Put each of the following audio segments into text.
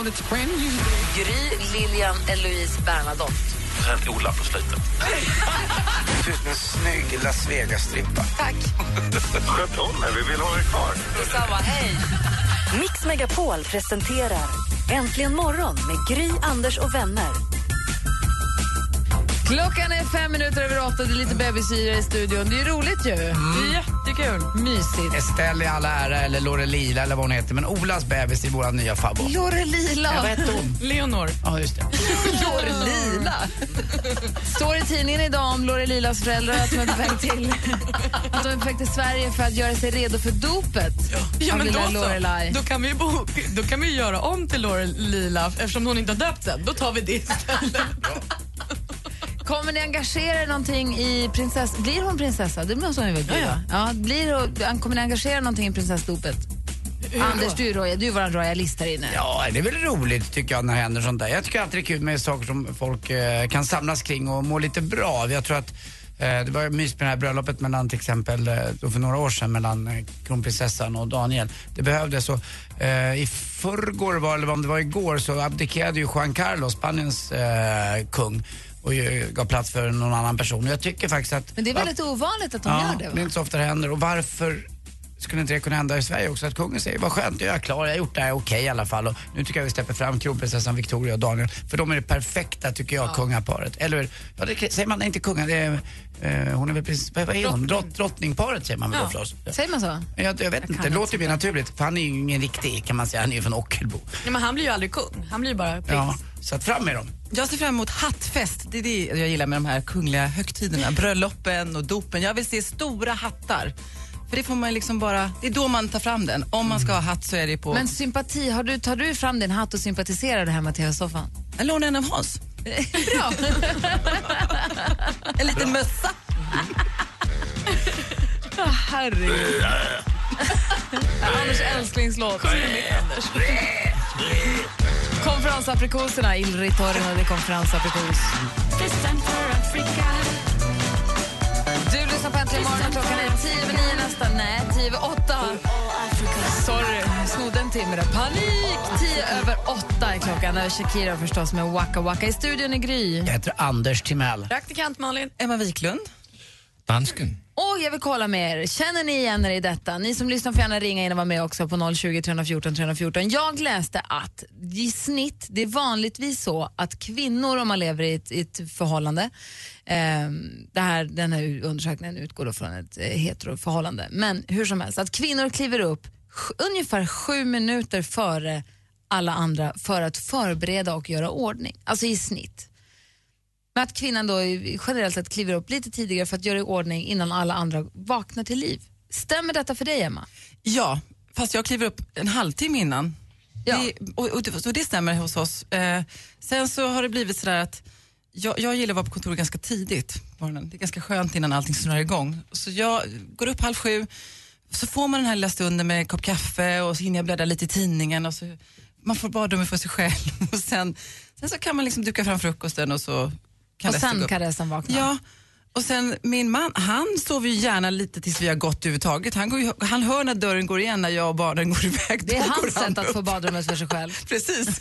Gry, Lilian, Eloise, Bernadotte. Sen Ola på slutet. En snygg Las Vegas-strippa. Sköt om er, vi vill ha er kvar. Detsamma, hej! Mix Megapol presenterar Äntligen morgon med Gry, Anders och vänner. Klockan är fem minuter över åtta. Det är lite bebisyra i studion. Det är roligt ju. Det är jättekul. Mysigt. Estelle i alla ära, eller Lorelila eller vad hon heter. Men Olas bebis är vår nya fabbo. Lorelila. Ja, vad hette hon? Leonor. Ja, just det. Lorelila. Står i tidningen idag om Lorelilas föräldrar att de är på väg till, att de är på väg till Sverige för att göra sig redo för dopet Ja, men då, så. Lorelai. då, kan vi bo, då kan vi göra om till Laurel Lila eftersom hon inte har döpt den. Då tar vi det istället. Kommer ni engagera er någonting i prinsess... Blir hon prinsessa? Det måste hon ju väl bli? Ja, ja. Ja, blir hon... Kommer ni engagera er någonting i prinsessdopet? Anders, du royal, du är vår royalist här inne. Ja, det är väl roligt tycker jag när det händer sånt där. Jag tycker alltid det är kul med saker som folk eh, kan samlas kring och må lite bra av. Jag tror att eh, det var mys med det här bröllopet mellan till exempel eh, för några år sedan mellan eh, kronprinsessan och Daniel. Det behövdes så. Eh, I förrgår var, eller om det var igår så abdikerade ju Juan Carlos, Spaniens eh, kung och gav plats för någon annan person. Och jag tycker faktiskt att... Men det är väldigt ovanligt att de ja, gör det, det är va? inte så ofta det händer. Och varför skulle inte det kunna hända i Sverige också? Att kungen säger, vad skönt, jag är klar, jag har gjort det här okej i alla fall. Och nu tycker jag vi släpper fram kronprinsessan Victoria och Daniel. För de är det perfekta, tycker jag, kungaparet. Eller? Ja, det säger man, nej, inte kunga, det är, eh, hon är väl precis, vad är hon? Drott, drottningparet säger man väl då förstås. Säger man så? Jag, jag vet inte, det inte låter ju mer naturligt. För han är ju ingen riktig, kan man säga, han är ju från Ockelbo. Ja, men han blir ju aldrig kung. Han blir ju bara prins. Ja, så att fram med dem. Jag ser fram emot hattfest. Det är det jag gillar med de här kungliga högtiderna. Bröllopen och dopen. Jag vill se stora hattar. För det får man liksom bara, det är då man tar fram den. Om man ska ha hatt så är det på... Men sympati, har du, tar du fram din hatt och sympatiserar du hemma till tv-soffan? Jag lånar en av Hans. Bra. En liten mössa. Herregud. Anders älsklingslåt. Konferensaprikoserna, Il Ritorno de Konferensaprikos. Du lyssnar på Äntligen morgon klockan är tio över nio nästan. Nej, tio över åtta. Sorry, snodde en timme där. Panik! Tio över åtta är klockan. Det är Shakira förstås med Waka Waka. I studion är Gry. Jag heter Anders Timell. Praktikant Malin. Emma Wiklund. Dansken. Och jag vill kolla med er. Känner ni igen er i detta? Ni som lyssnar får gärna ringa in och vara med också på 020 314 314. Jag läste att i snitt, det är vanligtvis så att kvinnor om man lever i ett, i ett förhållande, eh, det här, den här undersökningen utgår då från ett eh, heteroförhållande, men hur som helst, att kvinnor kliver upp ungefär sju minuter före alla andra för att förbereda och göra ordning. Alltså i snitt. Men att kvinnan då generellt sett kliver upp lite tidigare för att göra i ordning innan alla andra vaknar till liv. Stämmer detta för dig, Emma? Ja, fast jag kliver upp en halvtimme innan. Ja. Det, och, och, det- och det stämmer hos oss. Eh, sen så har det blivit sådär att jag, jag gillar att vara på kontoret ganska tidigt på morgonen. Det är ganska skönt innan allting snurrar igång. Så jag går upp halv sju, så får man den här lilla stunden med en kopp kaffe och så hinner jag bläddra lite i tidningen. Och så, man får badrummet för sig själv. Och sen, sen så kan man liksom duka fram frukosten och så kan och sen kan resten vakna? Ja, och sen min man, han sover ju gärna lite tills vi har gått överhuvudtaget. Han, går ju, han hör när dörren går igen när jag och barnen går iväg. Det är hans han sätt att upp. få badrummet för sig själv. Precis.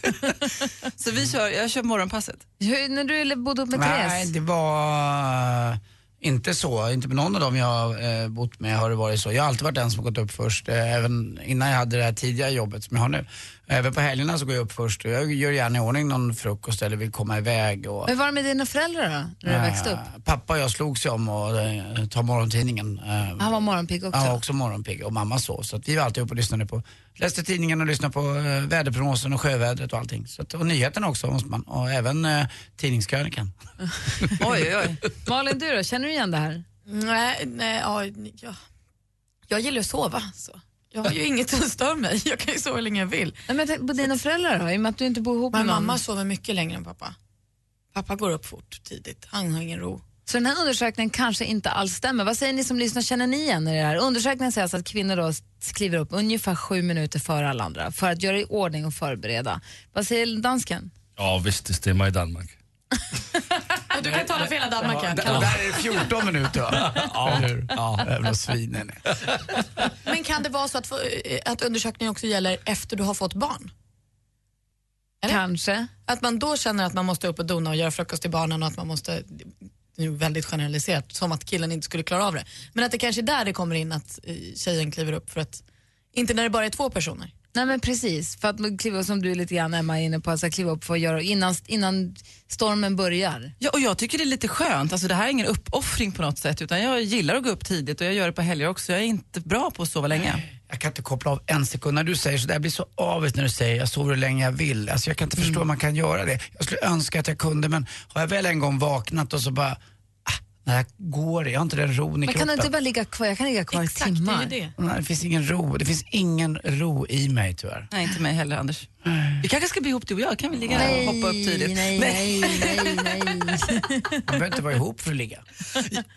så vi kör, jag kör morgonpasset. Hur, när du bodde upp med Nej, Therese? det var eh, inte så. Inte med någon av dem jag har eh, bott med har det varit så. Jag har alltid varit den som gått upp först, eh, även innan jag hade det här tidiga jobbet som jag har nu. Även på helgerna så går jag upp först och jag gör gärna i ordning någon frukost eller vill komma iväg. Och, Hur var det med dina föräldrar då, när du växte upp? Pappa och jag slogs ju om att eh, ta morgontidningen. Eh, Han var morgonpigg också. Han var också morgonpigg och mamma sov. Så att vi var alltid uppe och lyssnade på, läste tidningen och lyssnade på eh, väderprognosen och sjövädret och allting. Så att, och nyheterna också måste man. Och även eh, tidningskrönikan. Oj, oj, oj. Malin, du då? Känner du igen det här? Nej, nej ja, ja. Jag gillar att sova. Så. Jag har ju inget som stör mig. Jag kan ju sova hur länge jag vill. Nej, men på dina föräldrar då? I och med att du inte bor ihop Men med någon. mamma sover mycket längre än pappa. Pappa går upp fort tidigt, han har ingen ro. Så den här undersökningen kanske inte alls stämmer. Vad säger ni som lyssnar, känner ni igen er i det här? Undersökningen säger alltså att kvinnor då kliver upp ungefär sju minuter före alla andra för att göra i ordning och förbereda. Vad säger dansken? Ja, visst, det stämmer i Danmark. Du kan tala för hela Danmark. Ja, där, där är det 14 minuter va? Ja, Eller hur? Ja, jävla svinen. Men kan det vara så att, att undersökningen också gäller efter du har fått barn? Eller? Kanske. Att man då känner att man måste upp och dona och göra frukost till barnen och att man måste, ju väldigt generaliserat, som att killen inte skulle klara av det. Men att det kanske är där det kommer in att eh, tjejen kliver upp för att, inte när det bara är två personer. Nej men precis, för att man kliva, som du lite grann Emma är inne på, att kliva upp för att göra innan, innan stormen börjar. Ja, och jag tycker det är lite skönt. Alltså, det här är ingen uppoffring på något sätt utan jag gillar att gå upp tidigt och jag gör det på helger också. Jag är inte bra på att sova länge. Jag kan inte koppla av en sekund. När du säger så där, jag blir så avis när du säger jag sover hur länge jag vill. Alltså, jag kan inte Mm. förstå hur man kan göra det. Jag skulle önska att jag kunde men har jag väl en gång vaknat och så bara, när jag går jag har inte den ron i Man kroppen. kan inte bara ligga kvar, jag kan ligga kvar i det timmar. är ju det. Nej, det finns ingen ro. Det finns ingen ro i mig tyvärr. Nej, inte mig heller Anders. Vi kanske ska bli ihop du och jag, kan vi ligga Nej, och hoppa upp tidigt? nej, nej, nej, nej. Man behöver inte vara ihop för att ligga.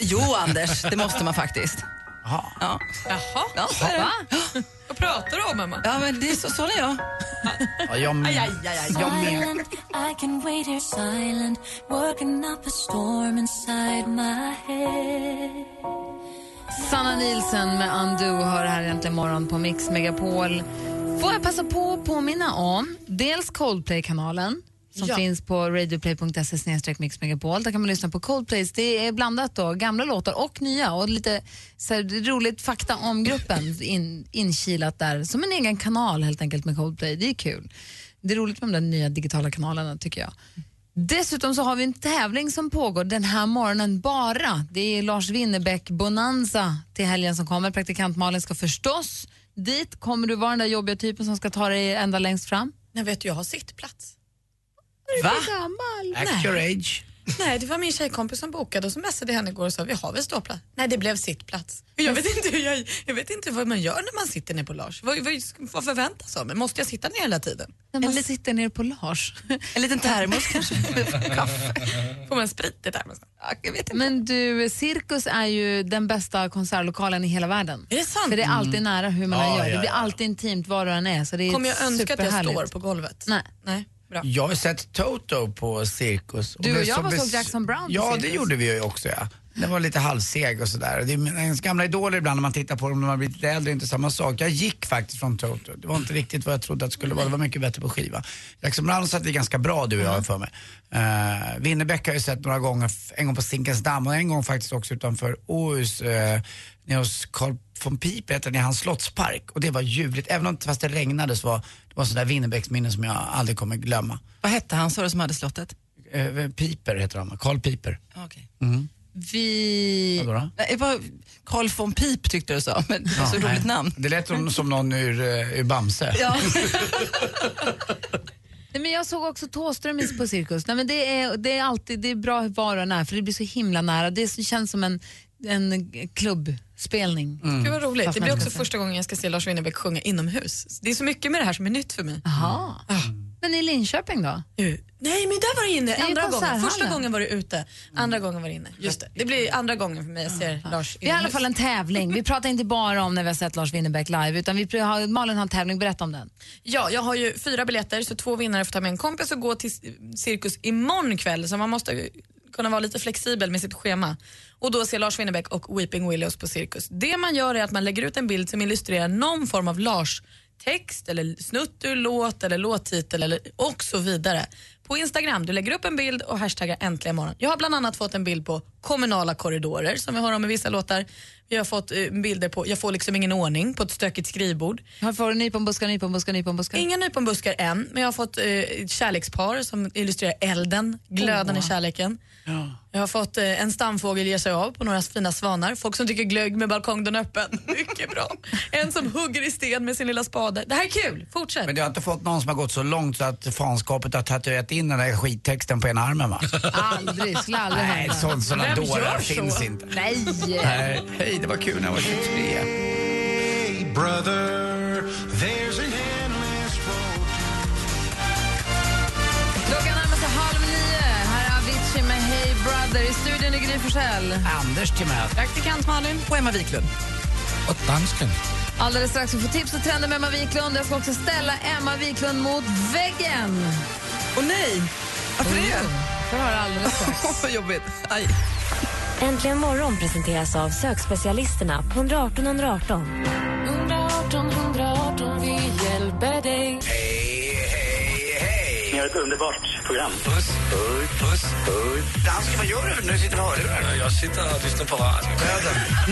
Jo Anders, det måste man faktiskt. Jaha. Ja, Jaha, ja så är det. vad pratar du om Emma? Ja, men det är så, så är jag. Ja, jag med. Aj, aj, aj, aj. Jag med. silent. I can wait here silent, working up a storm inside my head. Sanna Nielsen med Undo hör här egentligen morgon på Mix Megapol. Får jag passa på att påminna om dels Coldplay-kanalen som Ja. finns på radioplay.se mixmegapol. Där kan man lyssna på Coldplays. Det är blandat då, gamla låtar och nya och lite så här, roligt fakta om gruppen in, inkilat där. Som en egen kanal helt enkelt med Coldplay. Det är kul. Det är roligt med de där nya digitala kanalerna tycker jag. Dessutom så har vi en tävling som pågår den här morgonen bara. Det är Lars Winnerbäck Bonanza till helgen som kommer. Praktikant Malin ska förstås dit. Kommer du vara den där jobbiga typen som ska ta dig ända längst fram? Nej, vet jag har sittplats. Va? Gammal. Act your age. Nej, det var min tjejkompis som bokade och så messade henne igår och sa vi har väl ståplats? Nej, det blev sittplats. Jag vet inte, hur jag, jag vet inte vad man gör när man sitter ner på Lars. Vad, vad, vad förväntas av mig? Måste jag sitta ner hela tiden? När man sitter ner på Lars. En liten termos kanske. Kaffe. Får man sprit i termosen? Ja, jag vet inte. Men du, Cirkus är ju den bästa konsertlokalen i hela världen. Är det sant? För det är alltid nära hur man Ja, gör. ja, det blir ja. alltid intimt var du än är. Så det är Kommer jag önska att jag står på golvet? Nej. Nej, bra. Jag har sett Toto på Cirkus. Du och det jag var såg Jackson Brown på Ja, Cirkus. det gjorde vi ju också. Ja. Den var lite halvseg och sådär. Det är ens gamla idoler ibland när man tittar på dem när man blir lite äldre, inte samma sak. Jag gick faktiskt från Toto. Det var inte riktigt vad jag trodde att det skulle vara. Det var mycket bättre på skiva. Jackson Brown satt vi ganska bra du och jag för mig. Uh, Winnerbäck har jag sett några gånger, en gång på Zinkensdamm och en gång faktiskt också utanför Åhus, uh, nere hos Carl von Piper, heter det, i hans slottspark. Och det var ljuvligt. Även om fast det regnade så var det var sådär Winnerbäcks minne som jag aldrig kommer glömma. Vad hette han sa du som hade slottet? Uh, Piper heter han, Carl Piper. Ja, Okej. Vi... Vadå då? Carl von Pip tyckte du sa, men det var så Ja, roligt nej. namn. Det lät som, som någon ur, uh, ur Bamse. Ja. Nej, men jag såg också Thåström på Cirkus. Nej, men det, är, det är alltid det är bra var och när för det blir så himla nära. Det känns som en, en klubbspelning. Gud vad roligt. Fast Det blir också första gången jag ska se Lars Winnerbäck sjunga inomhus. Det är så mycket med det här som är nytt för mig. Jaha. Men i Linköping då? Nej men där var det inne andra gången. Första gången var det ute, andra gången var det inne. Just det. Det blir andra gången för mig jag ser Lars Vi har i alla fall en tävling. Vi pratar inte bara om när vi har sett Lars Winnerbäck live utan vi har, Malin har en tävling. Berätta om den. Ja, jag har ju fyra biljetter så två vinnare får ta med en kompis och gå till cirkus imorgon kväll så man måste kunna vara lite flexibel med sitt schema. Och då se Lars Winnerbäck och Weeping Willows på cirkus. Det man gör är att man lägger ut en bild som illustrerar någon form av Lars text eller snutt ur låt eller låttitel eller och så vidare. På Instagram, du lägger upp en bild och hashtaggar äntligen morgon. Jag har bland annat fått en bild på kommunala korridorer som vi har om i vissa låtar. Vi har fått eh, bilder på Jag får liksom ingen ordning på ett stökigt skrivbord. Har får nyponbuskar, nyponbuskar, nyponbuskar? Inga nyponbuskar än, men jag har fått eh, kärlekspar som illustrerar elden, glöden i kärleken. Jag har fått eh, en stamfågel ge sig av på några fina svanar. Folk som tycker glögg med balkongdörren öppen. Mycket bra. En som hugger i sten med sin lilla spade. Det här är kul, fortsätt. Men du har inte fått någon som har gått så långt så att fanskapet har tatuerat in den där skittexten på ena armen va? Aldrig, skulle aldrig Nej, hända. sån, såna Vem dårar gör så? finns inte. Nej! Nej, hej det var kul när jag var 23. Klockan närmar väder. I studion i Gry Forssell. Anders Timell. Praktikant Malin. Och Emma Wiklund. Och dansken. Alldeles strax ska vi få tips och trender med Emma Wiklund. Jag ska också ställa Emma Wiklund mot väggen. Och nej! Varför det? Får höra alldeles strax. Vad jobbigt. Aj. Äntligen morgon presenteras av sökspecialisterna på 118 118. 118 118, vi hjälper dig. Ni har ett underbart program. Puss, puss, puss, puss. Dansken, vad gör du du sitter på hörlurar? Jag sitter och lyssnar på radio.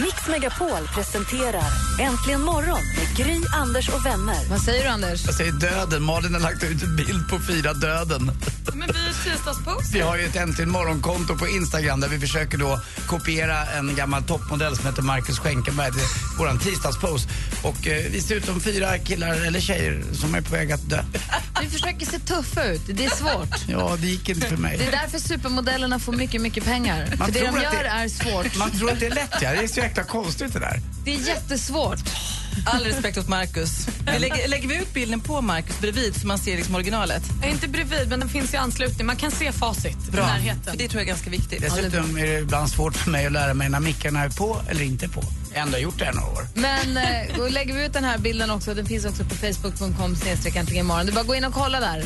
Mix Megapol presenterar Äntligen morgon med Gry, Anders och vänner. Vad säger du, Anders? Jag säger döden. Malin har lagt ut en bild på fyra döden. Men vi är tisdagspost. Vi har ju ett Äntligen morgonkonto på Instagram där vi försöker då kopiera en gammal toppmodell som heter Marcus Schenkenberg till våran tisdagspost. Och eh, vi ser ut som fyra killar eller tjejer som är på väg att dö. Vi försöker se tuffa ut. Det är svårt. Ja, det gick inte för Det är mig. därför supermodellerna får mycket, mycket pengar. Man För det tror de att gör det- är svårt. Man tror att det är lätt, ja. Det är så jäkla konstigt det där. Det är jättesvårt. All respekt åt Marcus. Vi lägger, lägger vi ut bilden på Marcus bredvid så man ser liksom originalet? Inte bredvid, men den finns i anslutning. Man kan se facit i Bra. närheten. För det tror jag är ganska viktigt. Dessutom är det ibland svårt för mig att lära mig när mickarna är på eller inte på. Har ändå gjort det i några år. Men eh, då lägger vi ut den här bilden också. Den finns också på facebook.com imorgon. Du bara gå in och kolla där.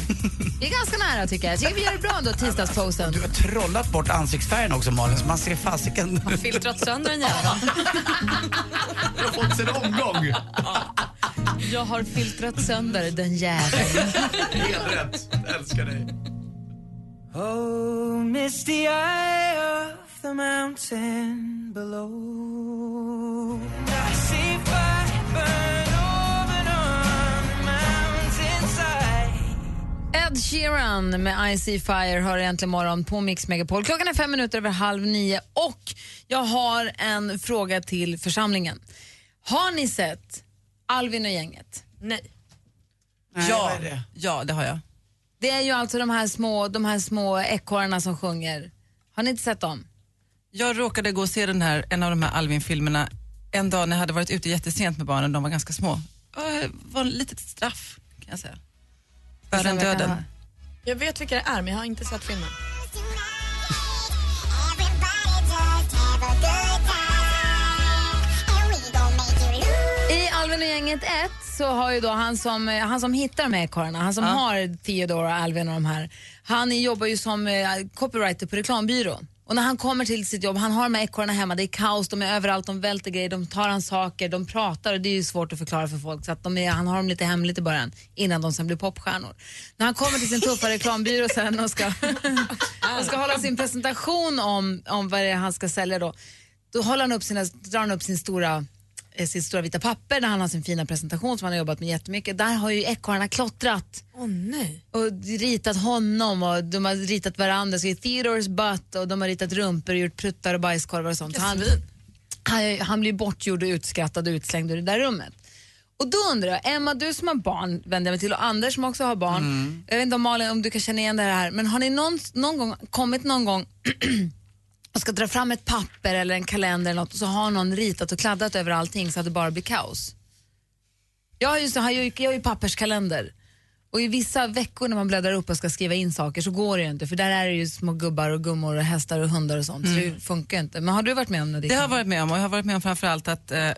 Vi är ganska nära tycker jag. Jag tycker vi gör det bra ändå, tisdagsposten. Du har trollat bort ansiktsfärgen också Malin, så man ser fasiken... Filtrat sönder en jävel. Du har fått en omgång. Jag har filtrat sönder den jäveln. Helt rätt. Jag älskar dig. Oh, misty eye of the mountain below. I see fire burn over on the mountainside. Ed Sheeran med I See Fire hör äntligen morgon på Mix Megapol. Klockan är fem minuter över halv nio och jag har en fråga till församlingen. Har ni sett Alvin och gänget? Nej. Ja, ja, det har jag. Det är ju alltså de här små, de här små ekorrarna som sjunger. Har ni inte sett dem? Jag råkade gå och se den här, en av de här Alvin-filmerna en dag när jag hade varit ute jättesent med barnen, de var ganska små. Det var ett litet straff kan jag säga. Värre än döden. Jag vet vilka det är, men jag har inte sett filmen. I Alvin och gänget 1 så har ju då han som, han som hittar de här ekorrarna, han som har Theodore och Alvin och de här, han jobbar ju som eh, copywriter på reklambyrån. Och när han kommer till sitt jobb, han har de här ekorrarna hemma, det är kaos, de är överallt, de välter grejer, de tar hans saker, de pratar och det är ju svårt att förklara för folk så att de är, han har dem lite hemligt i början innan de sen blir popstjärnor. När han kommer till sin tuffa reklambyrå sen och ska, och ska hålla sin presentation om, om vad det är han ska sälja då, då håller han upp sina, drar han upp sin stora sitt stora vita papper där han har sin fina presentation som han har jobbat med jättemycket. Där har ju ekorrarna klottrat Åh nej. och ritat honom och de har ritat varandra. Så Theodores butt och de har ritat rumpor och gjort pruttar och bajskorvar och sånt. Så Han, han, han blir bortgjord och utskrattad och utslängd ur det där rummet. Och då undrar jag, Emma du som har barn vänder jag mig till och Anders som också har barn. Jag vet inte om Malin om du kan känna igen det här men har ni någon, någon gång kommit någon gång och ska dra fram ett papper eller en kalender eller något och så har någon ritat och kladdat över allting så att det bara blir kaos. Jag har ju, så, har ju, jag har ju papperskalender och i vissa veckor när man bläddrar upp och ska skriva in saker så går det ju inte för där är det ju små gubbar och gummor och hästar och hundar och sånt så det funkar ju inte. Men har du varit med om det? Det har jag varit med om och jag har varit med om framförallt att, eh,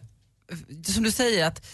som du säger, att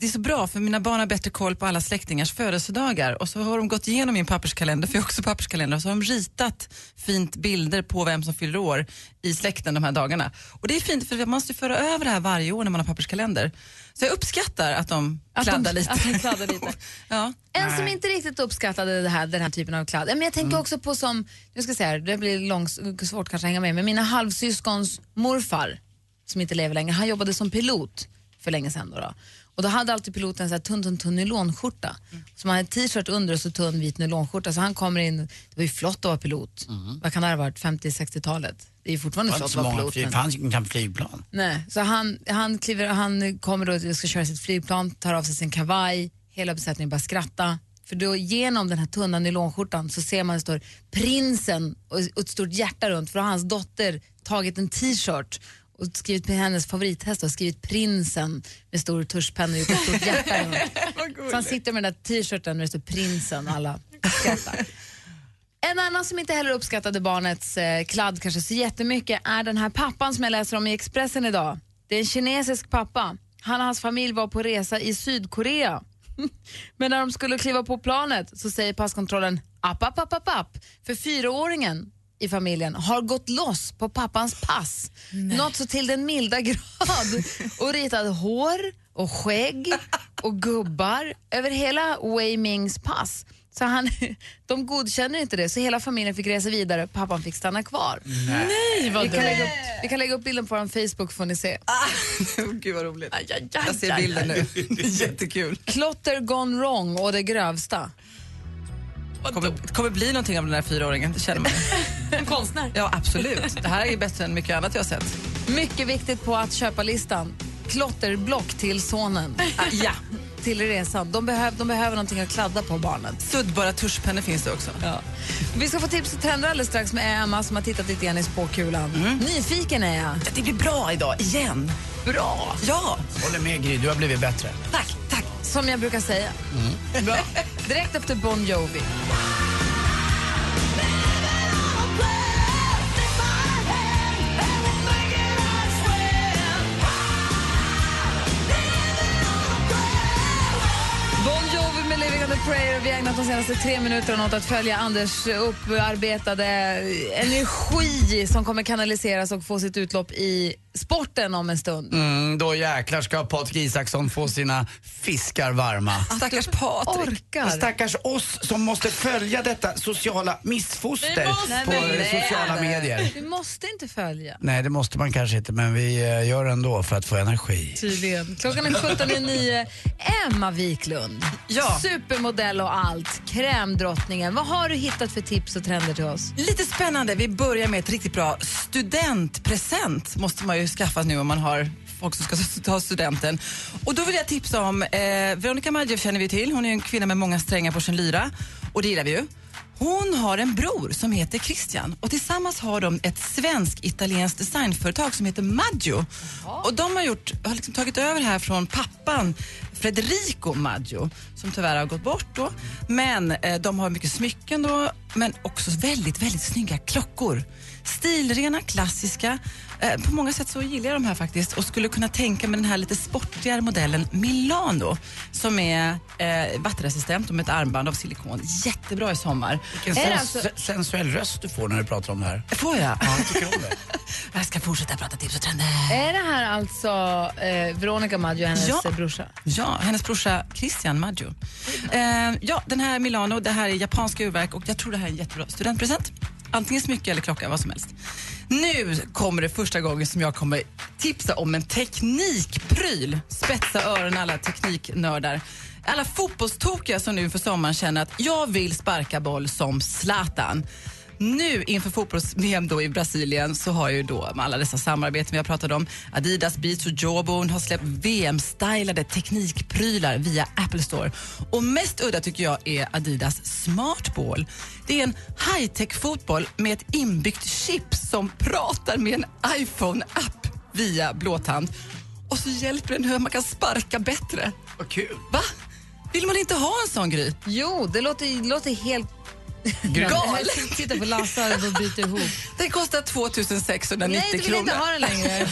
det är så bra för mina barn har bättre koll på alla släktingars födelsedagar och så har de gått igenom min papperskalender, för jag har också papperskalender, och så har de ritat fint bilder på vem som fyller år i släkten de här dagarna. Och det är fint för man måste föra över det här varje år när man har papperskalender. Så jag uppskattar att de Att de- kladdar lite. att de kladdar lite. ja. En som inte riktigt uppskattade det här, den här typen av kladd. Men jag tänker också på som, nu ska säga, det blir långs, svårt kanske att hänga med, men mina halvsyskons morfar, som inte lever längre, han jobbade som pilot för länge sedan. Då, då. Och då hade alltid piloten en här tunn, tunn, tunn nylonskjorta. Som hade en t-shirt under och så tunn vit nylonskjorta. Så han kommer in, det var ju flott att vara pilot. Vad kan det ha varit, 50-60-talet? Det är ju fortfarande flott att så vara pilot. det fanns ju inte flygplan. Nej, så han, han, kliver, han kommer då och ska köra sitt flygplan, tar av sig sin kavaj, hela besättningen bara skratta. För då genom den här tunna nylonskjortan så ser man det står prinsen och och ett stort hjärta runt för då har hans dotter tagit en t-shirt och skrivit på hennes favorithäst och skrivit prinsen med stor tuschpenna och gjort ett stort hjärta. Så han sitter med den där t-shirten där det står prinsen och alla skrattar. En annan som inte heller uppskattade barnets eh, kladd kanske så jättemycket är den här pappan som jag läser om i Expressen idag. Det är en kinesisk pappa. Han och hans familj var på resa i Sydkorea. Men när de skulle kliva på planet så säger passkontrollen app, app, app, app, app. För fyraåringen i familjen har gått loss på pappans pass. Något så till den milda grad. Och ritat hår och skägg och gubbar över hela Wei Mings pass. Så han, de godkänner inte det, så hela familjen fick resa vidare. Pappan fick stanna kvar. Nej, vad vi, kan lägga upp, vi kan lägga upp bilden på vår Facebook får ni se. Gud vad roligt. Aj, aj, aj, Jag ser bilden nu. Jättekul. Klotter gone wrong och det grövsta. kommer, kommer bli någonting av den här fyraåringen, det känner man. En konstnär. Ja, absolut. Det här är bättre än mycket annat jag har sett. Mycket viktigt på att köpa-listan. Klotterblock till sonen. Ah, ja. Till resan. De, behöv, de behöver någonting att kladda på barnen. Suddbara tuschpennor finns det också. Ja. Vi ska få tips och trender alldeles strax med Emma som har tittat lite grann i spåkulan. Nyfiken är jag. Det blir bra idag, igen. Bra! Ja, Håller med Gry, du har blivit bättre. tack, tack. Som jag brukar säga. Bra. Direkt efter Bon Jovi. Prayer. Vi har ägnat de senaste tre minuterna åt att följa Anders upparbetade energi som kommer kanaliseras och få sitt utlopp i sporten om en stund. Mm, då jäklar ska Patrik Isaksson få sina fiskar varma. Stackars Patrik. Orkar. Stackars oss som måste följa detta sociala missfoster på eh, sociala medier. Du måste inte följa. Nej, det måste man kanske inte, men vi eh, gör det ändå för att få energi. Tydligen. Klockan är 17.09. Emma Wiklund. Ja. Supermodell och allt. Krämdrottningen. Vad har du hittat för tips och trender till oss? Lite spännande. Vi börjar med ett riktigt bra studentpresent. måste man ju skaffa nu om man har folk som ska ta studenten. Och då vill jag tipsa om, eh, Veronica Maggio känner vi till. Hon är en kvinna med många strängar på sin lyra och det gillar vi ju. Hon har en bror som heter Christian och tillsammans har de ett svensk-italienskt designföretag som heter Maggio. Och de har, gjort, har liksom tagit över här från pappan Federico Maggio som tyvärr har gått bort då. Men eh, de har mycket smycken då, men också väldigt, väldigt snygga klockor. Stilrena, klassiska. Eh, på många sätt så gillar jag de här faktiskt och skulle kunna tänka mig den här lite sportigare modellen Milano som är eh, vattenresistent och med ett armband av silikon. Jättebra i sommar. Vilken sens- alltså- sensuell röst du får när du pratar om det här. Får jag? Ja, jag tycker om det. Jag ska fortsätta prata tips och trender. Är det här alltså eh, Veronica Maggio, hennes Ja. brorsa? Ja, hennes brorsa Christian Maggio. Eh, ja, den här Milano, det här är japanska urverk och jag tror det här är en jättebra studentpresent. Antingen smycke eller klocka, vad som helst. Nu kommer det första gången som jag kommer tipsa om en teknikpryl. Spetsa öronen alla tekniknördar. Alla fotbollstokiga som nu för sommaren känner att jag vill sparka boll som Zlatan. Nu inför fotbolls-VM då i Brasilien så har ju då med alla dessa samarbeten vi har pratat om Adidas, Beats och Jawbone har släppt VM-stylade teknikprylar via Apple Store. Och mest udda tycker jag är Adidas Smartball. Det är en high-tech fotboll med ett inbyggt chip som pratar med en iPhone-app via blåtand. Och så hjälper den hur man kan sparka bättre. Vad kul. Va? Vill man inte ha en sån grej? Jo, det låter, det låter helt... Galet. Titta på Lasse och byta ihop. Den kostar 2690 Nej, du vill kronor. inte ha den längre.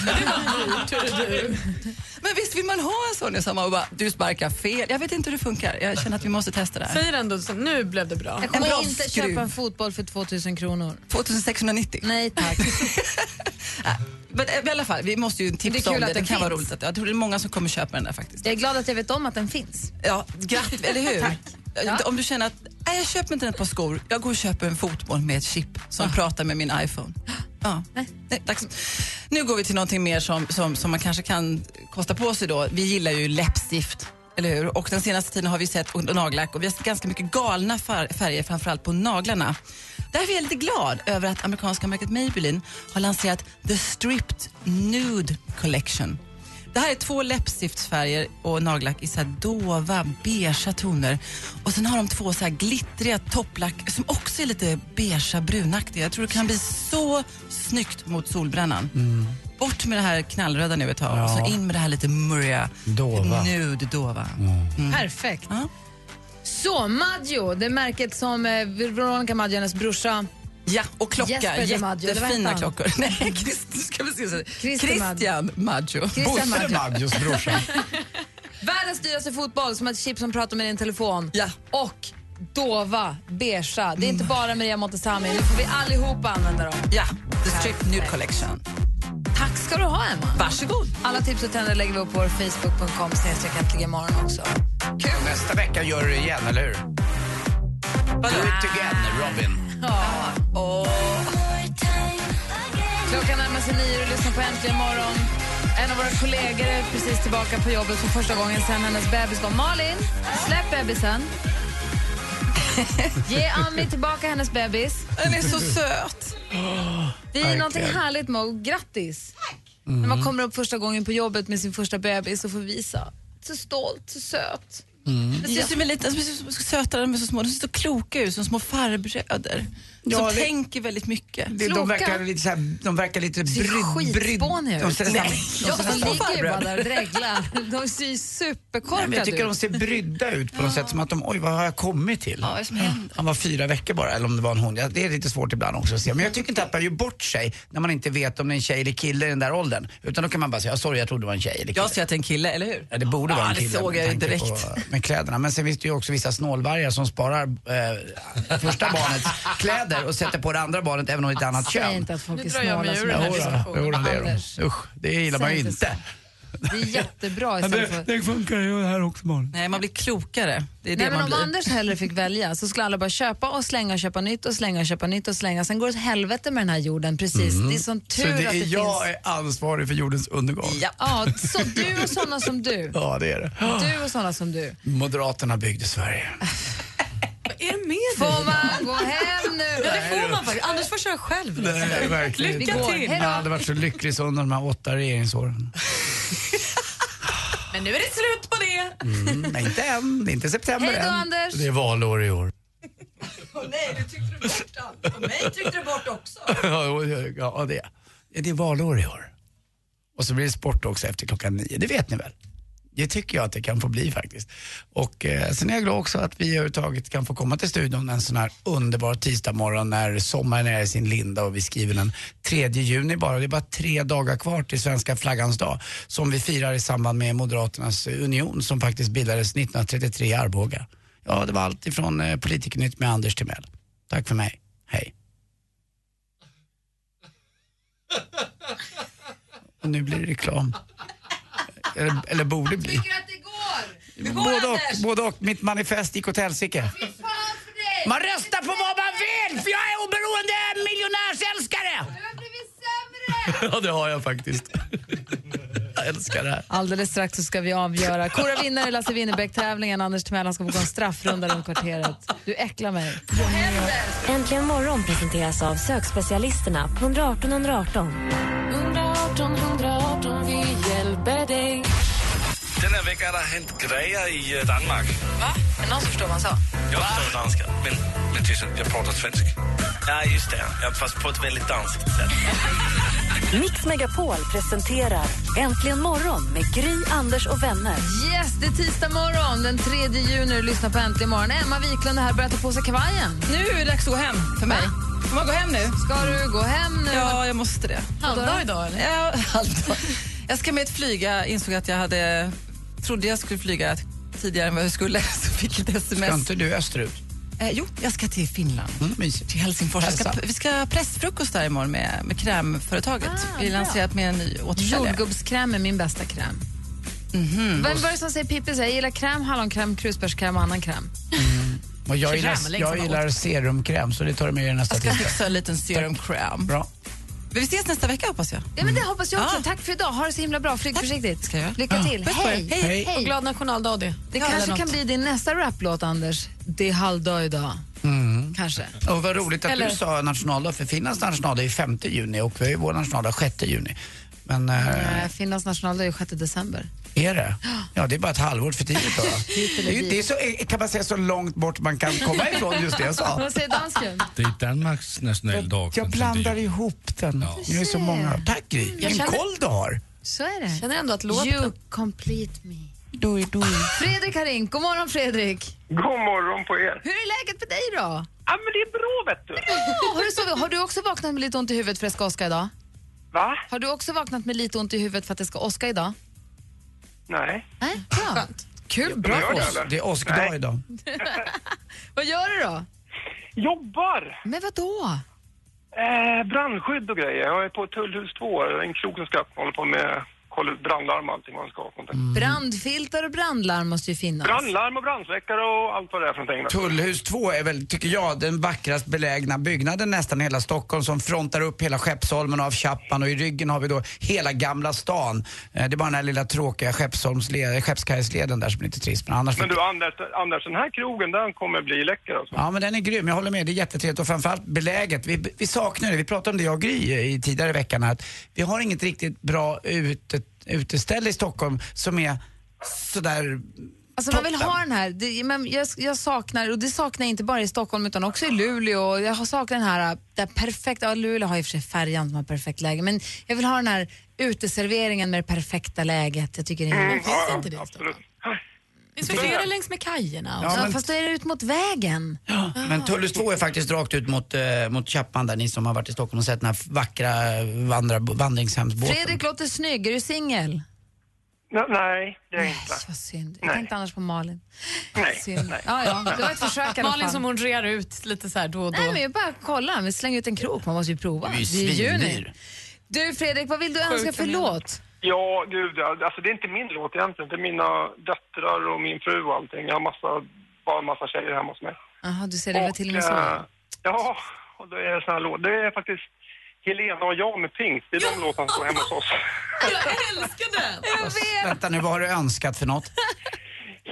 Men visst vill man ha en sån i sommar och bara, du sparkar fel. Jag vet inte hur det funkar. Jag känner att vi måste testa det här. Säger ändå så, nu blev det bra. Jag kommer bra inte skruv. köpa en fotboll för 2000 kronor. 2690. Nej tack. Men eh, i alla fall, vi måste ju Det är tipsa kul om det. att Det kan vara finns. roligt. Att, jag tror det är många som kommer köpa den där faktiskt. Jag är glad att jag vet om att den finns. Ja, grattis, eller hur? Ja. Om du känner att, nej jag köper inte ett par skor, jag går och köper en fotboll med ett chip som pratar med min iPhone. Ja. Nej, dags. Nu går vi till någonting mer som, som, som man kanske kan kosta på sig då. Vi gillar ju läppstift. Eller hur? Och den senaste tiden har vi sett och nagellack och vi har sett ganska mycket galna fär- färger framförallt på naglarna. Därför är jag lite glad över att amerikanska märket Maybelline har lanserat The Stripped Nude Collection. Det här är två läppstiftsfärger och nagellack i så här dova, beigea toner. Och sen har de två så här glittriga topplack som också är lite beigea, brunaktiga. Jag tror det kan bli så snyggt mot solbrännan. Bort med det här knallröda nu ett tag och så Ja. in med det här lite murriga, Dova. nude dova. Perfekt. Ja. Så, Maggio, det är märket som eh, Veronica Maggio, hennes brorsa. Ja, och klocka. Jesper Maggio, Jättefina klockor. Nej, Christ, ska vi se. Christer. Christian Maggio. Christian Bosse Maggio. Maggios brorsa. Världens dyraste fotboll, som ett chip som pratar med din telefon. Ja. Och dova, beigea. Det är inte bara Maria Montazami, nu får vi allihopa använda dem. Ja, The Strict Nude Collection. Tack ska du ha, Emma. Varsågod. Alla tips och trender lägger vi upp på vår facebook.com äntligen imorgon också. Kul. Nästa vecka gör du det igen, eller hur? Do it together, Robin. Klockan närmar sig nio och du lyssnar på Äntligen morgon. En av våra kollegor är precis tillbaka på jobbet för första gången sen hennes bebis kom. Malin, släpp bebisen. Ge Ami tillbaka hennes bebis. Den är så söt. Det är någonting härligt med och grattis. När man kommer upp första gången på jobbet med sin första bebis och får visa. Så stolt, så söt. Mm. Det ser ut som en liten, de är så söta, de är så små. De ser så kloka ut, som små farbröder. Ja, som det- tänker väldigt mycket. Det, de, verkar lite, så här, de verkar lite ser brydd... skitspåniga De ut. ser Nej. Ja, de ser de nästan ligger ju bara farbröder. där och dreglar. De ser ju Nej, superkorkade men jag tycker de ut. ser brydda ut på något sätt. Som att de, oj vad har jag kommit till? Ja, det? Han var fyra veckor bara, eller om det var en hon. Det är lite svårt ibland också att se. Men jag tycker inte att man gör bort sig när man inte vet om det är en tjej eller kille i den där åldern. Utan då kan man bara säga, sorry jag trodde det var en tjej eller kille. Jag ser att det är en kille, eller hur? Ja, det borde Ja, vara en det kille såg med jag ju direkt. På, med kläderna. Men sen finns det ju också vissa snålvargar som sparar eh, första barnets kläder och sätter på det andra barnet även om det är ett annat Säg kön. inte att folk Nu är drar jag mig snåla. ur som den här jag. diskussionen. Det är Anders. de. Usch, det gillar man ju Säg inte inte. Det är jättebra istället för... Det funkar ju här också barn. Nej, man blir klokare. Det är det Nej, men man om blir. Anders hellre fick välja så skulle alla bara köpa och slänga och köpa nytt och slänga och köpa nytt och slänga. Sen går det åt helvete med den här jorden precis. Det är sån tur Så det att är det jag finns... är ansvarig för jordens undergång. Ja. Ja, så du och såna som du. Ja, det är det. Du och såna som du. Moderaterna byggde Sverige. Vad är det med dig? Får man gå hem nu? Ja, det får man faktiskt. Anders får köra själv. Nej, verkligen Lycka inte. till. Jag hade varit så lycklig så under de här åtta regeringsåren. Men nu är det slut på det. Mm, nej, inte än. Det är inte september Hej då, än. Anders. Det är valår i år. nej, du tryckte du bort allt. Och mig tryckte du bort också. ja, ja, det. Ja, det är valår i år. Och så blir det sport också efter klockan nio. Det vet ni väl? Det tycker jag att det kan få bli faktiskt. Och eh, sen är jag glad också att vi överhuvudtaget kan få komma till studion en sån här underbar tisdagmorgon när sommaren är i sin linda och vi skriver den 3 juni bara. Det är bara tre dagar kvar till svenska flaggans dag som vi firar i samband med Moderaternas union som faktiskt bildades 1933 i Arboga. Ja, det var allt ifrån eh, Politikernytt med Anders Timell. Tack för mig. Hej. Och nu blir det reklam. Eller, eller borde bli. Tycker att det går? Både och, både och. Mitt manifest gick åt helsike. Man röstar på vad man vill för jag är oberoende miljonärsälskare! Du har blivit sämre! Ja, det har jag faktiskt. Jag älskar det här. Alldeles strax så ska vi avgöra. Kora vinnare i Lasse Winnerbäck-tävlingen. Anders Timell ska få gå en straffrunda runt kvarteret. Du äcklar mig. Äntligen morgon presenteras av sökspecialisterna på 118 118. 118 118, Veckan har det hänt grejer i eh, Danmark. Va? Är det någon som förstår vad han sa? Jag förstår danska, men, men tyst, jag pratar svenska. Ja, just det. Jag fast på ett väldigt danskt sätt. Mix Megapol presenterar Äntligen morgon med Gry, Anders och vänner. Yes, det är tisdag morgon den 3 juni. Du lyssnar på Äntligen morgon. Emma Wiklund är här börjar ta på sig kavajen. Nu är det dags att gå hem för mig. Får man gå hem nu? Ska du gå hem nu? Ja, jag måste det. Halvdag idag eller? Ja, halvdag. Jag ska med ett flyg. Jag insåg att jag hade, trodde jag skulle flyga tidigare än vad jag skulle, så fick ett sms. Ska inte du österut? Eh, jo, jag ska till Finland. Mm. Till Helsingfors. Ska, vi ska ha pressfrukost där imorgon med, med krämföretaget. Ah, vi bra. lanserat med en ny återförsäljare. Jordgubbskräm är min bästa kräm. Mhm. Vem var det som säger Pippi jag gillar kräm, hallonkräm, krusbärskräm och annan kräm? Och jag Kräm, gillar, länge jag gillar serumkräm så det tar du med i nästa Jag ska fixa en liten serumkräm. Bra. Vi ses nästa vecka hoppas jag. Ja, men det hoppas jag också. Ja. Tack för idag. Ha det så himla bra. Flyg försiktigt. Ska jag? Lycka till. Er. Hej. Hej. Hej. Och glad nationaldag det. Det Ja, kanske kan bli din nästa raplåt, Anders. Det är halvdag idag. Kanske. Och vad roligt att Eller- du sa nationaldag, för Finlands nationaldag är 5 juni och vi har ju vår nationaldag 6 juni. Men Eh, Finlands nationaldag är 6 december. Är det? Ja, det är bara ett halvår för tidigt då. Det är, det är så, eh, kan man säga så långt bort man kan komma ifrån just det jag sa. Vad säger dansken? Det är Danmarks nationaldag. Jag blandar ihop den. Ni är så många. Tack Gry. Vilken känner- koll du har. Så är det. Känner ändå att låten... You complete me. doj, doj. Fredrik har ringt. God morgon Fredrik. God morgon på er. Hur är läget med dig då? Ja, men det är bra vet du. Ja, har, du sovit, har du också vaknat med lite ont i huvudet för att det ska åska idag? Va? Har du också vaknat med lite ont i huvudet för att det ska åska idag? Nej. Nej, bra. Kul, bra gör det, eller? Är åskdag idag. Vad gör du då? Jobbar. Men vad då? Eh, brandskydd och grejer. Jag är på Tullhus 2, en krog som ska. Håller på med kolla ut brandlarm och allting man ska ha. Mm. Brandfiltar och brandlarm måste ju finnas. Brandlarm och brandsläckare och allt vad det är för någonting. Tullhus 2 är väl, tycker jag, den vackrast belägna byggnaden nästan i hela Stockholm som frontar upp hela Skeppsholmen av Chappan och i ryggen har vi då hela Gamla stan. Eh, Det är bara den här lilla tråkiga Skeppskajsleden där som är lite trist. Men annars Men du Anders, Anders, den här krogen den kommer bli läcker alltså. Ja men den är grym, jag håller med. Det är jättetrevligt och framförallt beläget. Vi, vi saknar det, vi pratade om det jag och Gry i tidigare i veckan här, att vi har inget riktigt bra ute, uteställe i Stockholm som är sådär Alltså man vill ha den här, det, men jag, jag saknar, och det saknar jag inte bara i Stockholm utan också i Luleå. Jag har saknar den här, där perfekta, ja, Luleå har i och för sig färjan som har perfekt läge, men jag vill ha den här uteserveringen med det perfekta läget. Jag tycker det är... Mm, det i Stockholm? Finns det flera längs med kajerna? Ja, Ja, men- Fast då är det ut mot vägen. Men Tullhus 2 är faktiskt rakt ut mot, eh, mot Chapman där, ni som har varit i Stockholm och sett den här vackra vandra, vandringshemsbåten. Fredrik låter snygg, är du singel? N- nej, det är jag inte. Vad synd. Jag Nej. tänkte annars på Malin. Nej. Synd. Ja, ja, det var ett försök i alla Malin fall. som hon rear ut lite så här då och då. Nej, men jag bara kolla, vi slänger ut en krok, man måste ju prova. Är ju Det är juni. svindyr. Du Fredrik, vad vill du önska för låt? Ja, gud, ja, alltså det är inte min låt egentligen. Det är mina döttrar och min fru och allting. Jag har massa, bara en massa tjejer hemma hos mig. Jaha, du ser det var till och med så. eh, ja, och det är sån här låt. Det är faktiskt Helena och jag med Pink. Det är de låtarna som står hemma hos oss. Jag älskar den! Jag vet! Vänta nu, vad har du önskat för något?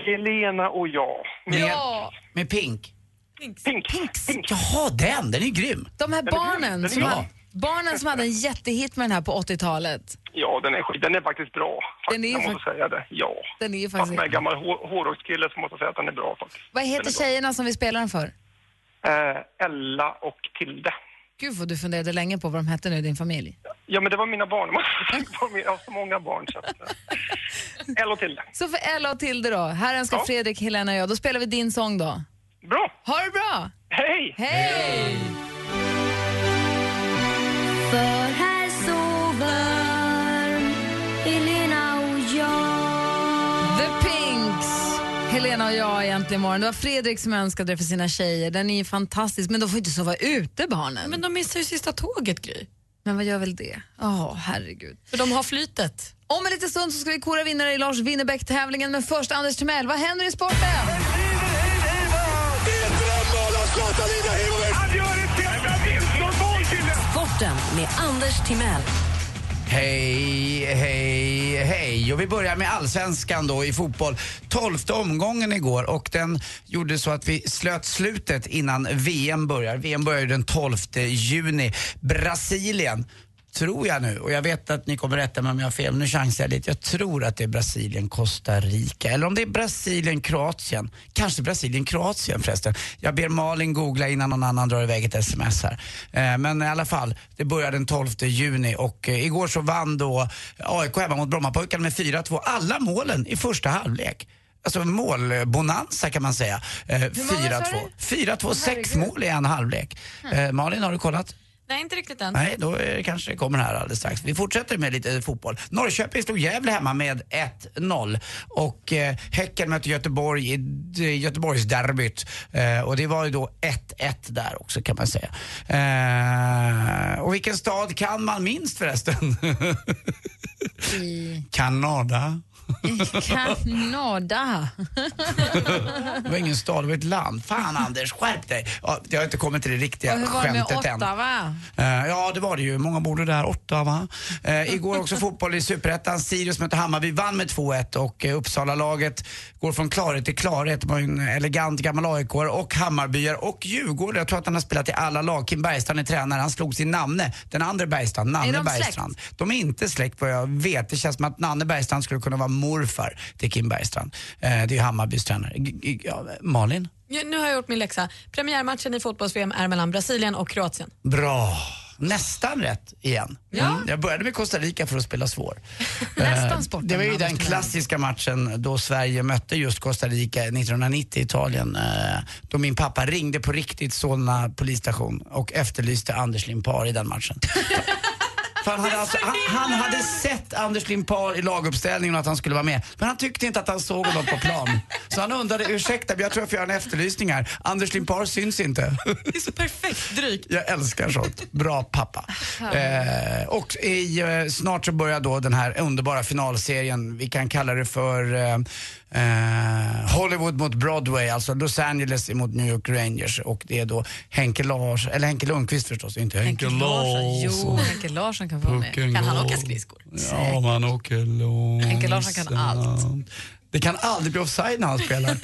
Helena och jag. Med, Ja, med Pink? Pink. Pink. Jaha, den, den är grym. de här Den är grym, barnen den är som, bra. Barnen som hade en jättehit med den här på 80-talet. Ja, den är, den är faktiskt bra. Den är ju jag måste säga det. Ja. Den är ju Fast faktiskt... med en gammal hår- hårdrockskille så måste jag säga att den är bra faktiskt. Vad heter tjejerna som vi spelar den för? Eh, Ella och Tilde. Gud vad du funderade länge på vad de hette nu, din familj. Ja, men det var mina barn. Jag har så många barn. Så att, eh. Ella och Tilde. Så för Ella och Tilde då, här önskar Ja. Fredrik, Helena och jag. Då spelar vi din sång då. Bra! Ha det bra! Hej! Hej! För här sover Helena och jag The Pinks! Helena och jag egentligen imorgon. Det var Fredrik som önskade det för sina tjejer. Den är ju fantastisk, men de får inte sova ute barnen. Men de missar ju sista tåget, Gry. Men vad gör väl det? Åh, herregud. För de har flytet. Om en liten stund så ska vi kora vinnare i Lars Winnerbäck-tävlingen, men först Anders Timell. Vad händer i sporten? Sporten med Anders Timell. Hej, hej, hej. Och vi börjar med allsvenskan då i fotboll. Tolfte omgången igår och den gjorde så att vi slöt slutet innan VM börjar. VM börjar ju den 12 juni. Brasilien tror jag nu, och jag vet att ni kommer rätta mig om jag har fel, men nu chansar jag lite. Jag tror att det är Brasilien, Costa Rica, eller om det är Brasilien, Kroatien. Kanske Brasilien, Kroatien förresten. Jag ber Malin googla innan någon annan drar iväg ett sms här. Eh, men i alla fall, det börjar den 12 juni och eh, igår så vann då AIK hemma mot Brommapojkarna med 4-2. Alla målen i första halvlek. Alltså målbonanza kan man säga. Eh, många sa 4-2. 4-2, sex mål i en halvlek. Eh, Malin, har du kollat? Nej, inte riktigt än. Nej, då kanske det kommer här alldeles strax. Vi fortsätter med lite fotboll. Norrköping slog Gävle hemma med 1-0 och eh, Häcken mötte Göteborg i d- Göteborgsderbyt. Eh, och det var ju då 1-1 där också kan man säga. Eh, och vilken stad kan man minst förresten? I Kanada. Kanada. Det var ingen stad, det var ett land. Fan Anders, skärp dig! Ja, jag har inte kommit till det riktiga Och hur var det med skämtet än. Ottawa? Eh, ja, det var det ju. Många borde där. Ottawa. Uh, igår också fotboll i Superettan. Sirius mötte Hammarby, vann med 2-1 och uh, Uppsala-laget går från klarhet till klarhet. Det var en elegant gammal aik och Hammarbyar och Djurgården. Jag tror att han har spelat i alla lag. Kim Bergstrand är tränare. Han slog sin namne, den andra Bergstrand, Nanne Är de släkt? Bergstrand. De är inte släkt vad jag vet. Det känns som att Nanne Bergstrand skulle kunna vara morfar till Kim Bergstrand. Eh, det är Hammarbys tränare. G- ja, Malin? Ja, nu har jag gjort min läxa. Premiärmatchen i fotbolls-VM är mellan Brasilien och Kroatien. Bra. nästan rätt igen. Ja. Mm. Jag började med Costa Rica för att spela svår. Nästan Eh, sporten, Det var ju den klassiska matchen då Sverige mötte just Costa Rica 1990 i Italien. eh, Då min pappa ringde på riktigt Solna polisstation och efterlyste Anders Limpar i den matchen. Han, hade alltså, han, han hade sett Anders Limpar i laguppställningen och att han skulle vara med. Men han tyckte inte att han såg honom på plan. Så han undrade, ursäkta men jag tror jag får göra en efterlysning här. Anders Limpar syns inte. Det är så perfekt drygt. Jag älskar sånt. Bra pappa. Eh, och i, eh, snart så börjar då den här underbara finalserien. Vi kan kalla det för eh, eh, Hollywood mot Broadway, alltså Los Angeles mot New York Rangers. Och det är då Henke Lars, eller Henke Lundqvist förstås, inte Henke, Henke Larsson. Jo. Henke Larsson kan få vara med. Kan han åka skridskor? Ja, man åker långsamt. Henke Larsson kan allt. Det kan aldrig bli offside när han spelar.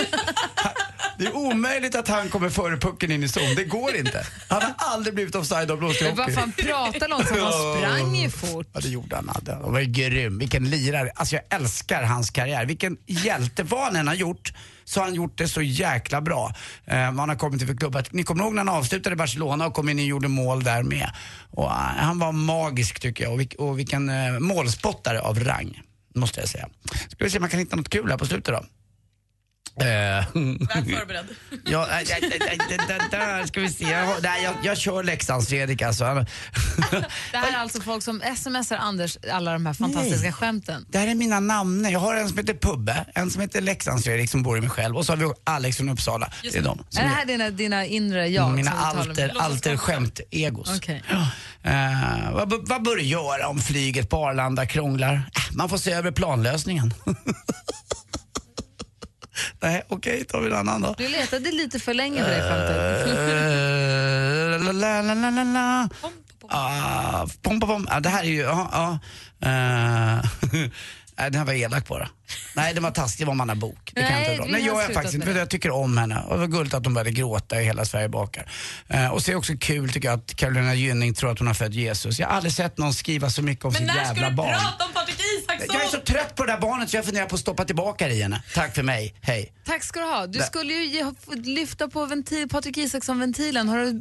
Det är omöjligt att han kommer före pucken in i zon. Det går inte. Han har aldrig blivit offside av blåst i hockey. varför han pratar långsamt? Han sprang ju fort. Ja, det gjorde han. Adde. Han var grym. Vilken lirare. Alltså jag älskar hans karriär. Vilken hjälte. Vad han än har gjort så har han gjort det så jäkla bra. Eh, man har kommit till för klubbar. Ni kommer ihåg när han avslutade Barcelona och kom in och gjorde mål där med. Och, eh, han var magisk tycker jag och vilken eh, målspottare av rang. Måste jag säga. Ska vi se om man kan hitta något kul här på slutet då. Eh, Väl förberedd. Ja, äh, äh, äh, där, där ska vi se. Jag, nej, jag, jag kör Leksands-Fredrik alltså. Det här är alltså folk som smsar Anders alla de här fantastiska Nej. skämten. Det här är mina namn. Jag har en som heter Pubbe, en som heter Leksands-Fredrik som bor i mig själv och så har vi Alex från Uppsala. Det är de. Är det här dina, dina inre jag? mina alter, alter skämt-egos. Okej. Eh, vad, vad bör du göra om flyget på Arlanda krånglar? Äh, man får se över planlösningen. Nej, okej, tar vi en annan då. Du letade lite för länge för det skämtet. Eh. Ah, pom, pom, pom. Ah, det här är ju, ja, ja. Eh, Nej, den här var elak bara. Nej, den var taskig, var Manna Bok. Det kan Nej, jag inte dra. Nej, jag är faktiskt inte, för jag tycker om henne. Och det var gulligt att de började gråta i Hela Sverige bakar. Eh, och så är det också kul tycker jag att Carolina Gynning tror att hon har fött Jesus. Jag har aldrig sett någon skriva så mycket om Men sitt när ska jävla du barn. prata om Patrik Isaksson? Jag är så trött på det där barnet så jag funderar på att stoppa tillbaka det i henne. Tack för mig, hej. Tack ska du ha. Du skulle ju ge, lyfta på ventil, Patrik Isaksson-ventilen. Har du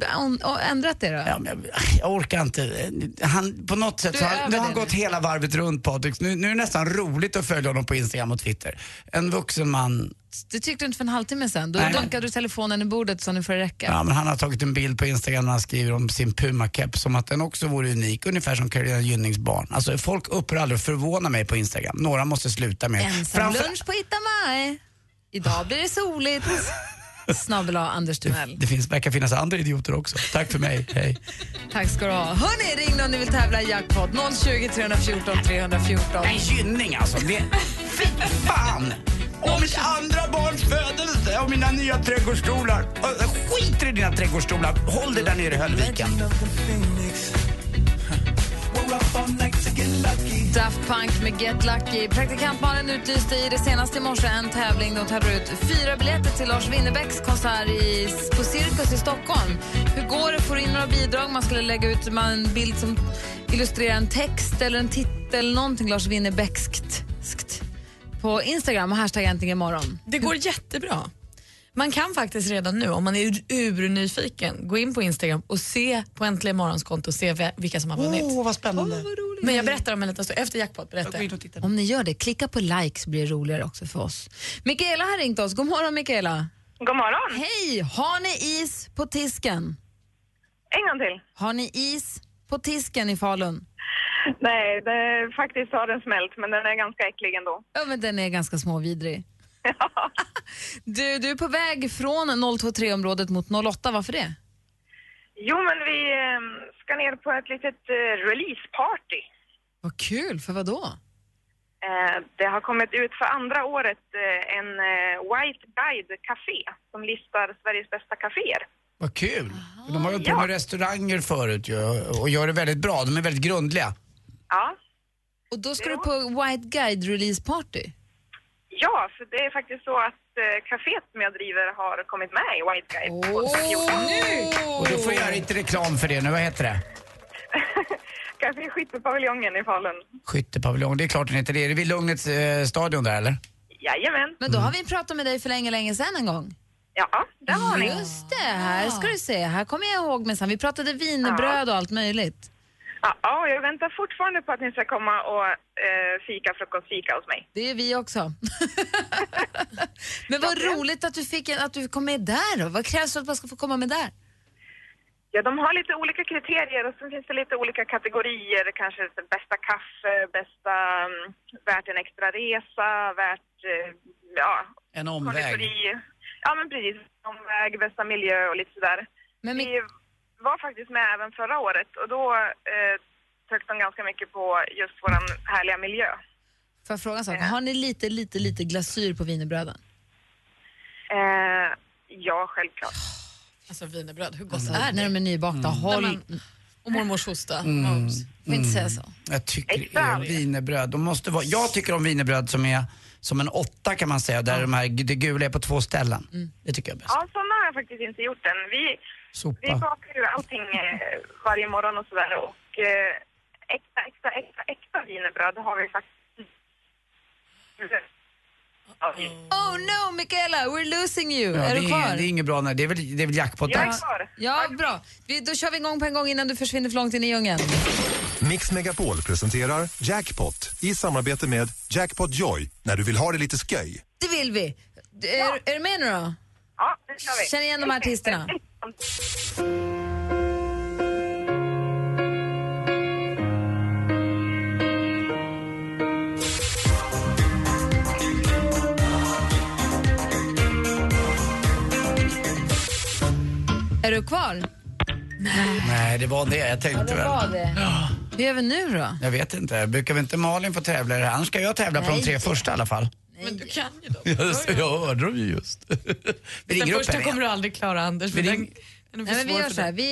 ändrat det då? Ja, men jag, jag orkar inte. Han, på något sätt Du så har, nu har han gått hela varvet runt Patrik. Nu, nu är det nästan roligt att följa honom på Instagram och Twitter. En vuxen man, Det tyckte du inte för en halvtimme sedan. Då Nej. dunkade du telefonen i bordet så nu får det räcka. ja, men han har tagit en bild på Instagram när han skriver om sin Puma-keps som att den också vore unik, ungefär som Carolina Gynnings barn. Alltså folk upphör aldrig att förvåna mig på Instagram. Några måste sluta med. Ensam Framför- lunch på Itamaj. Idag blir det soligt. Snabel Anders Timell. Det finns, verkar finnas andra idioter också. Tack för mig, hej. Tack ska du ha. Hörni, ring om ni vill tävla i jackpot. 020 314 314. Nej, Gynning alltså. Det, fy fan! Om mitt andra barns födelse och mina nya trädgårdsstolar. Ö, Skit i dina trädgårdsstolar. Håll dig där nere i Höllviken. Daft Punk med Get Lucky. Praktikant Malin utlyste i det senaste i morse en tävling. De tar ut fyra biljetter till Lars Winnerbäcks konsert i, på Cirkus i Stockholm. Hur går det? Får du in några bidrag? Man skulle lägga ut en bild som illustrerar en text eller en titel, någonting Lars Winnerbäckskt på Instagram och hashtag äntligen imorgon. Det går jättebra. Man kan faktiskt redan nu, om man är urnyfiken, gå in på Instagram och se på Äntligen Morgons konto och se vi- vilka som har vunnit. Åh, vad spännande. Men jag berättar om en liten stund. Efter jackpot berättar jag. Om ni gör det, klicka på like så blir det roligare också för oss. Mikaela har ringt oss. God morgon Mikaela. God morgon. Hej! Har ni is på tisken? En gång till. Har ni is på tisken i Falun? Nej, det, faktiskt har den smält, men den är ganska äcklig ändå. Ja, men den är ganska småvidrig. du, du är på väg från 023-området mot 08, varför det? Jo, men vi eh, ska ner på ett litet eh, releaseparty. Vad kul, för vad då? Eh, det har kommit ut för andra året eh, en White Guide Café som listar Sveriges bästa kaféer. Vad kul. De har ju på Ja. med restauranger förut ju, och gör det väldigt bra. De är väldigt grundliga. Ja. Och då ska du på White Guide Release Party? Ja, för det är faktiskt så att eh, kaféet som jag driver har kommit med i White Guide. Oh! Och då får jag göra lite reklam för det nu. Vad heter det? Café Skyttepaviljongen i Falun. Skyttepaviljong. Det är klart den heter det. Är det vid Lugnets eh, stadion där eller? Jajamän. Men då har vi pratat med dig för länge, länge sedan en gång. Ja, det har ni. Just det, här ska du se. Här kommer jag ihåg minsann. Vi pratade wienerbröd och allt möjligt. Ja, ja, jag väntar fortfarande på att ni ska komma och eh, fika frukostfika hos mig. Det är vi också. Men vad roligt att du, fick en, att du kom med där då. Vad krävs för att man ska få komma med där? Ja, de har lite olika kriterier och så finns det lite olika kategorier. Kanske bästa kaffe, bästa mm, värt en extra resa, värt, eh, ja... En omväg. konditori. Ja, men precis. Omväg, bästa miljö och lite sådär. Men Vi var faktiskt med även förra året och då eh, tryckte de ganska mycket på just våran härliga miljö. Får jag fråga en sak? Har ni lite, lite, lite glasyr på wienerbröden? Eh, ja, självklart. Alltså wienerbröd, hur gott Alltså, är när det? de är nybakta. Håll... Nej, Och mormors hosta. Mm. Får inte säga så. Jag tycker eh, wienerbröd, de måste vara, jag tycker om wienerbröd som är som en åtta kan man säga, där de här, det gula är på två ställen. Det tycker jag är bäst. Ja, sådana har faktiskt inte gjort än. Vi, Sopa. vi bakar ju allting eh, varje morgon och sådär och eh, äkta, äkta, äkta, äkta wienerbröd har vi faktiskt. Oh no, Michaela, we're losing you. Ja, är det, du kvar? det är inget bra, nej. det är väl, det är väl jackpot-dags. Ja, bra. Vi, då kör vi igång på en gång innan du försvinner för långt in i djungeln. Mix Megapol presenterar Jackpot i samarbete med Jackpot Joy när du vill ha det lite sköj. Det vill vi. Är, är du med nu då? Ja, det kör vi. Känn igen de här artisterna. Är du kvar? Nej, det var det jag tänkte det väl. var det. Hur gör vi nu då? Jag vet inte, brukar vi inte Malin få tävla i det här? Annars ska jag tävla på de Nej. tre första i alla fall. Men du kan ju dem. Just, jag hörde dem ju just. vi Den ringer upp första henne kommer igen. du aldrig klara Anders. Vi ring- den, den är för Nej, men vi svår gör för så här. dig.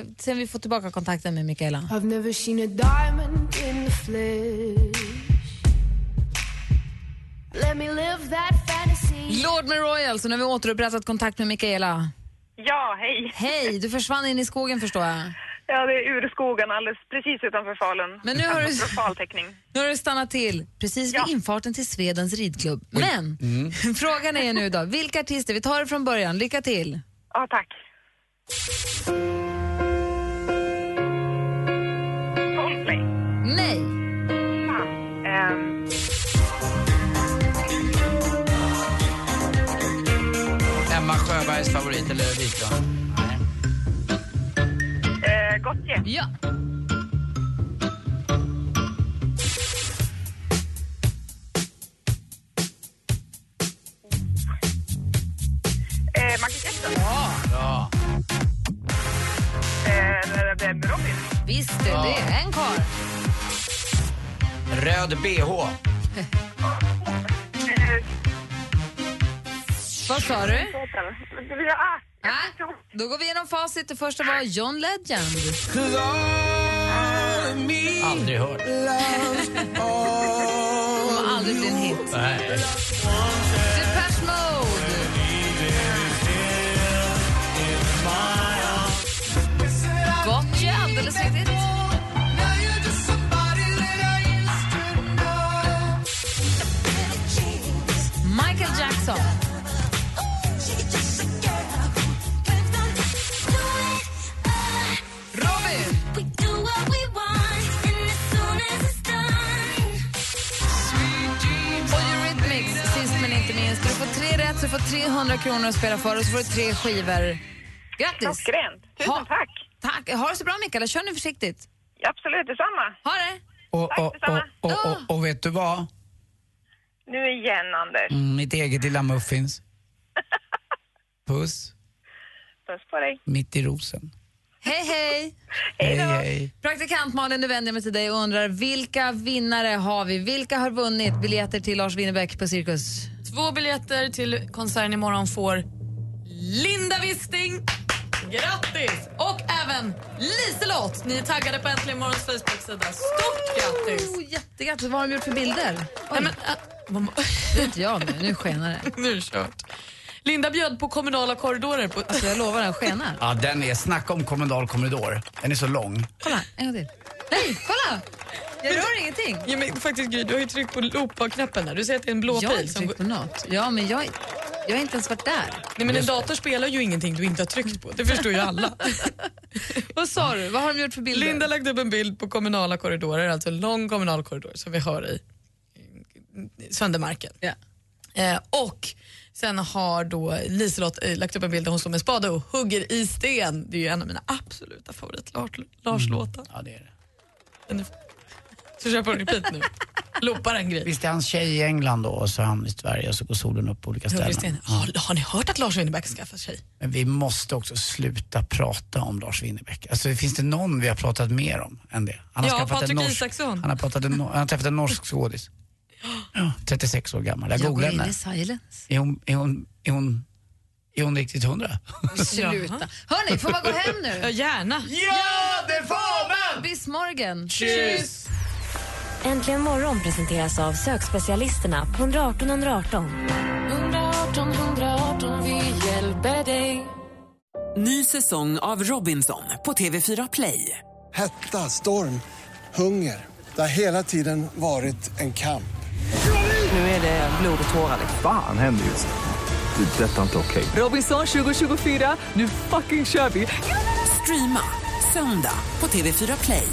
Vi, eh, sen vi får tillbaka kontakten med Mikaela. I've never seen a diamond in the flesh. Let me live that fantasy. Lord med Royal, så nu har vi återupprättat kontakt med Mikaela. Ja, hej. Hej, du försvann in i skogen förstår jag. Ja, det är urskogen alldeles precis utanför Falun. Men nu har du-. Nu har du stannat till precis vid infarten till Svedens ridklubb. Men Mm. frågan är nu då, vilka artister? Vi tar det från början. Lycka till. Ja, tack. Coldplay. Nej. Ehm, Emma Sjöbergs favorit, eller Wiklund? Gottje. Ja. Eh, Michael Jackson. Bra. Eh, Robin. Visst du, det är en karl. Röd bh. Eh, Vad sa du? Ja, Då går vi igenom facit. Det första var John Legend. Aldrig hört. Kommer aldrig bli en hit. Nej. Depeche Mode. Gotye, alldeles riktigt. Michael Jackson. Du får 300 kronor att spela för och så får du tre skivor. Grattis! Klockrent. Tusen tack. Tack. Ha det så bra, Mikaela. Kör nu försiktigt. Absolut, detsamma. Ha det! Och, Tack och, och, detsamma. och, och, och vet du vad? Nu igen, Anders. Mm, mitt eget lilla muffins. Puss, Puss på dig. mitt i rosen. Hej, hej! Hej, hej. Praktikant Malin, nu vänder jag mig till dig och undrar vilka vinnare har vi? Vilka har vunnit biljetter till Lars Winnerbäck på Cirkus? Två biljetter till konserten imorgon får Linda Wisting. Grattis! Och även Liselott. Ni är taggade på Äntligen Morgons Facebook-sida. Stort grattis! Oh, jättegrattis. Vad har de gjort för bilder? Nej, men, äh, Det är inte jag nu. Nu skenar det. nu är det kört. Linda bjöd på kommunala korridorer. På... Alltså, jag lovar, den skenar. Ja, den är, snacka om kommunal korridor. Den är så lång. Kolla, en gång till. Nej, kolla! Jag rör ingenting. Ja, men faktiskt Gry, du har ju tryckt på loopa-knappen där. Du ser att det är en blå Jag har pil. Som... tryckt på något. Ja, men jag... Jag har inte ens varit där. Nej, men en dator spelar ju ingenting du inte har tryckt på. Det förstår ju alla. Vad sa du? Vad har de gjort för bilder? Linda har lagt upp en bild på kommunala korridorer, alltså en lång kommunal korridor som vi har i Söndermarken. Eh, och sen har då Liselott eh, lagt upp en bild där hon står med en spade och hugger i sten. Det är ju en av mina absoluta favorit-Lars-låtar. Ja, det är det. Så kör på repeat nu. Loopar en grej. Visst är hans tjej i England då och så är han i Sverige och så går solen upp på olika ställen. sten. Har, har ni hört att Lars Winnerbäck har skaffat tjej? Men vi måste också sluta prata om Lars Winnerbäck. Alltså, finns det någon vi har pratat mer om än det? Han Ja, skaffat en Patrik norsk- Isaksson. Han har, pratat en, han har träffat en norsk skådis. Ja, 36 år gammal. Jag Jag går googlade in henne. i silence. Är hon, är hon, är hon, är hon riktigt hundra? Sluta. Hörni, får man gå hem nu? Ja, gärna. Ja, det får man! Bis morgon. Tschüss! Äntligen morgon presenteras av sökspecialisterna på 118 118. 118 118, vi hjälper dig. Ny säsong av Robinson på TV4 Play. Hetta, storm, hunger. Det har hela tiden varit en kamp. Nu är det blod och tårar. Fan händer just nu. Det. är Detta är inte okej. Robinson 2024, nu fucking kör vi! Streama söndag på TV4 Play.